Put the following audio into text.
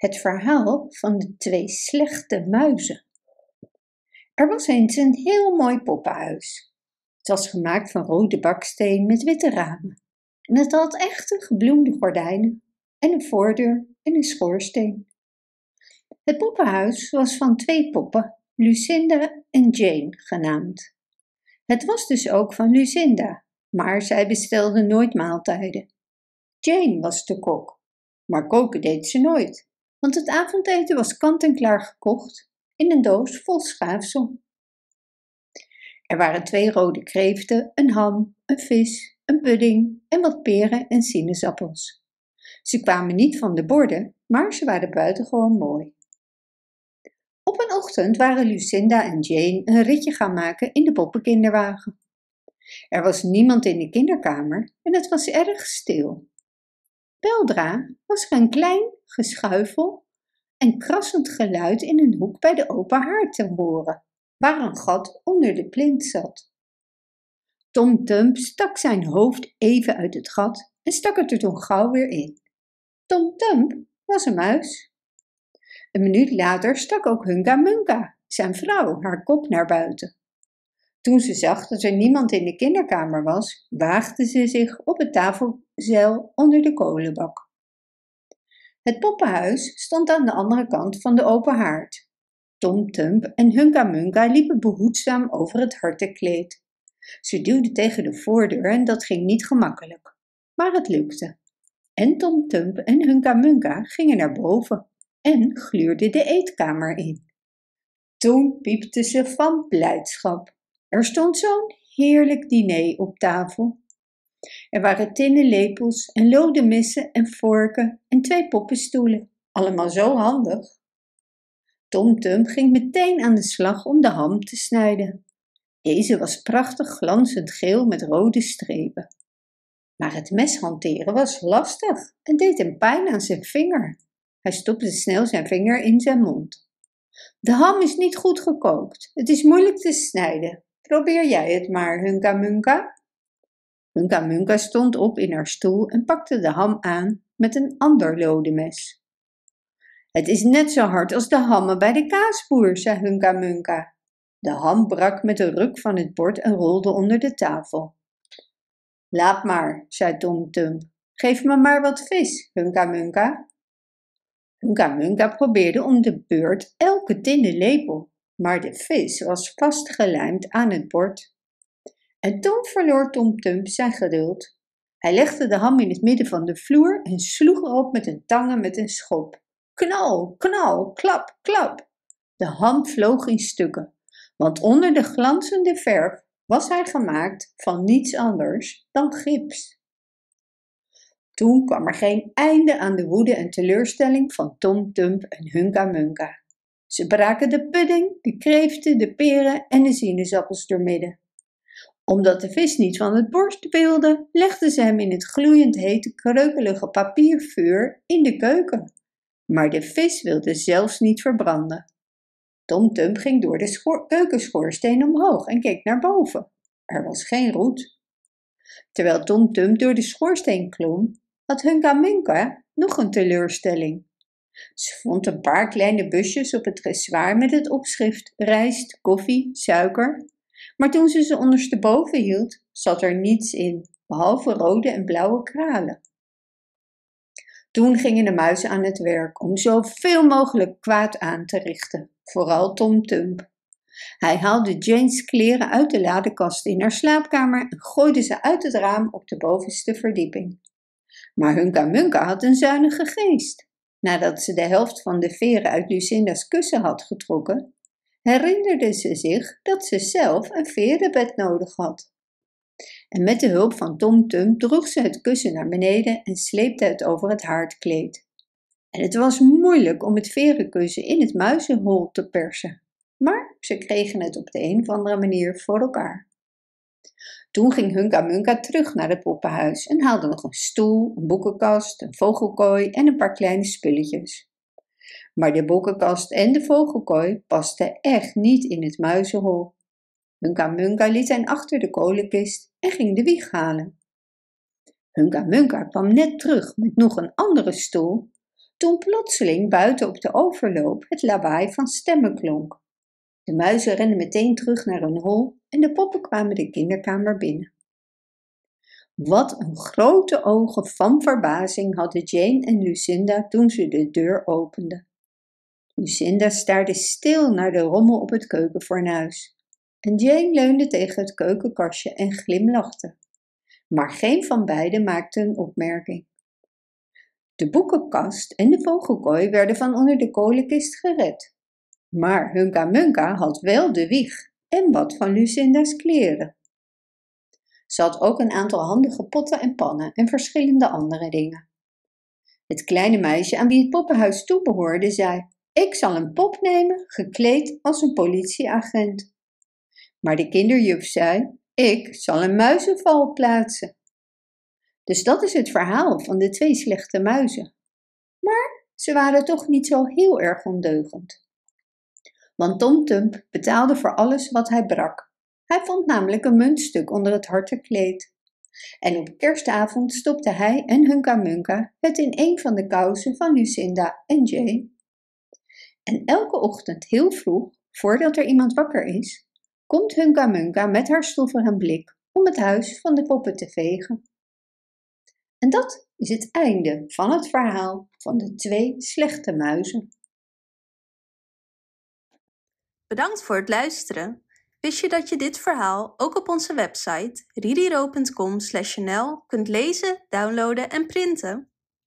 Het verhaal van de twee slechte muizen. Er was eens een heel mooi poppenhuis. Het was gemaakt van rode baksteen met witte ramen. En het had echte gebloemde gordijnen en een voordeur en een schoorsteen. Het poppenhuis was van twee poppen, Lucinda en Jane genaamd. Het was dus ook van Lucinda, maar zij bestelde nooit maaltijden. Jane was de kok, maar koken deed ze nooit want het avondeten was kant-en-klaar gekocht in een doos vol schaafsel. Er waren twee rode kreeften, een ham, een vis, een pudding en wat peren en sinaasappels. Ze kwamen niet van de borden, maar ze waren buitengewoon mooi. Op een ochtend waren Lucinda en Jane een ritje gaan maken in de poppenkinderwagen. Er was niemand in de kinderkamer en het was erg stil. Weldra was een klein geschuifel en krassend geluid in een hoek bij de open haard te horen, waar een gat onder de plint zat. Tom Tump stak zijn hoofd even uit het gat en stak het er toen gauw weer in. Tom Tump was een muis. Een minuut later stak ook Hunka Munka, zijn vrouw, haar kop naar buiten. Toen ze zag dat er niemand in de kinderkamer was, waagde ze zich op het tafelzeil onder de kolenbak. Het poppenhuis stond aan de andere kant van de open haard. Tom Tump en Hunka Munka liepen behoedzaam over het hartenkleed. Ze duwden tegen de voordeur en dat ging niet gemakkelijk. Maar het lukte. En Tom Tump en Hunka Munka gingen naar boven en gluurden de eetkamer in. Toen piepte ze van blijdschap. Er stond zo'n heerlijk diner op tafel. Er waren tinnen lepels en lode messen en vorken en twee poppenstoelen. Allemaal zo handig. Tom Tum ging meteen aan de slag om de ham te snijden. Deze was prachtig glanzend geel met rode strepen. Maar het mes hanteren was lastig en deed hem pijn aan zijn vinger. Hij stopte snel zijn vinger in zijn mond. De ham is niet goed gekookt. Het is moeilijk te snijden. Probeer jij het maar, Hunka Munka. Hunka Munka stond op in haar stoel en pakte de ham aan met een ander lode mes. Het is net zo hard als de hammen bij de kaasboer, zei Hunka Munka. De ham brak met een ruk van het bord en rolde onder de tafel. Laat maar, zei Tom Tump. Geef me maar wat vis, Hunka Munka. Hunka Munka probeerde om de beurt elke tinnen lepel, maar de vis was vastgelijmd aan het bord. En toen verloor Tom Tump zijn geduld. Hij legde de ham in het midden van de vloer en sloeg erop met een tangen met een schop. Knal, knal, klap, klap. De ham vloog in stukken, want onder de glanzende verf was hij gemaakt van niets anders dan gips. Toen kwam er geen einde aan de woede en teleurstelling van Tom Tump en Hunka Munka. Ze braken de pudding, de kreeften, de peren en de sinaasappels doormidden omdat de vis niet van het borst wilde, legden ze hem in het gloeiend hete kreukelige papiervuur in de keuken. Maar de vis wilde zelfs niet verbranden. Tom Tump ging door de keukenschoorsteen omhoog en keek naar boven. Er was geen roet. Terwijl Tom Tump door de schoorsteen klom, had Hunka Munka nog een teleurstelling. Ze vond een paar kleine busjes op het dressoir met het opschrift rijst, koffie, suiker maar toen ze ze ondersteboven hield, zat er niets in, behalve rode en blauwe kralen. Toen gingen de muizen aan het werk om zoveel mogelijk kwaad aan te richten, vooral Tom Tump. Hij haalde Jane's kleren uit de ladekast in haar slaapkamer en gooide ze uit het raam op de bovenste verdieping. Maar Hunka Munka had een zuinige geest. Nadat ze de helft van de veren uit Lucinda's kussen had getrokken, herinnerde ze zich dat ze zelf een verenbed nodig had. En met de hulp van Tom Tum droeg ze het kussen naar beneden en sleepte het over het haardkleed. En het was moeilijk om het verenkussen in het muizenhol te persen, maar ze kregen het op de een of andere manier voor elkaar. Toen ging Hunka Munka terug naar het poppenhuis en haalde nog een stoel, een boekenkast, een vogelkooi en een paar kleine spulletjes. Maar de boekenkast en de vogelkooi pasten echt niet in het muizenhol. Hunka Munka liet hen achter de kolenkist en ging de wieg halen. Hunka Munka kwam net terug met nog een andere stoel toen plotseling buiten op de overloop het lawaai van stemmen klonk. De muizen renden meteen terug naar hun hol en de poppen kwamen de kinderkamer binnen. Wat een grote ogen van verbazing hadden Jane en Lucinda toen ze de deur openden. Lucinda staarde stil naar de rommel op het keukenfornuis en Jane leunde tegen het keukenkastje en glimlachte. Maar geen van beiden maakte een opmerking. De boekenkast en de vogelkooi werden van onder de kolenkist gered. Maar Hunka Munka had wel de wieg en wat van Lucinda's kleren. Ze had ook een aantal handige potten en pannen en verschillende andere dingen. Het kleine meisje aan wie het poppenhuis toebehoorde zei: Ik zal een pop nemen, gekleed als een politieagent. Maar de kinderjuf zei: Ik zal een muizenval plaatsen. Dus dat is het verhaal van de twee slechte muizen. Maar ze waren toch niet zo heel erg ondeugend. Want Tom Tump betaalde voor alles wat hij brak. Hij vond namelijk een muntstuk onder het harte kleed. En op kerstavond stopte hij en Hunka Munka het in een van de kousen van Lucinda en Jane. En elke ochtend heel vroeg, voordat er iemand wakker is, komt Hunka Munka met haar stoffige blik om het huis van de poppen te vegen. En dat is het einde van het verhaal van de twee slechte muizen. Bedankt voor het luisteren. Wist je dat je dit verhaal ook op onze website ririro.com/nl kunt lezen, downloaden en printen?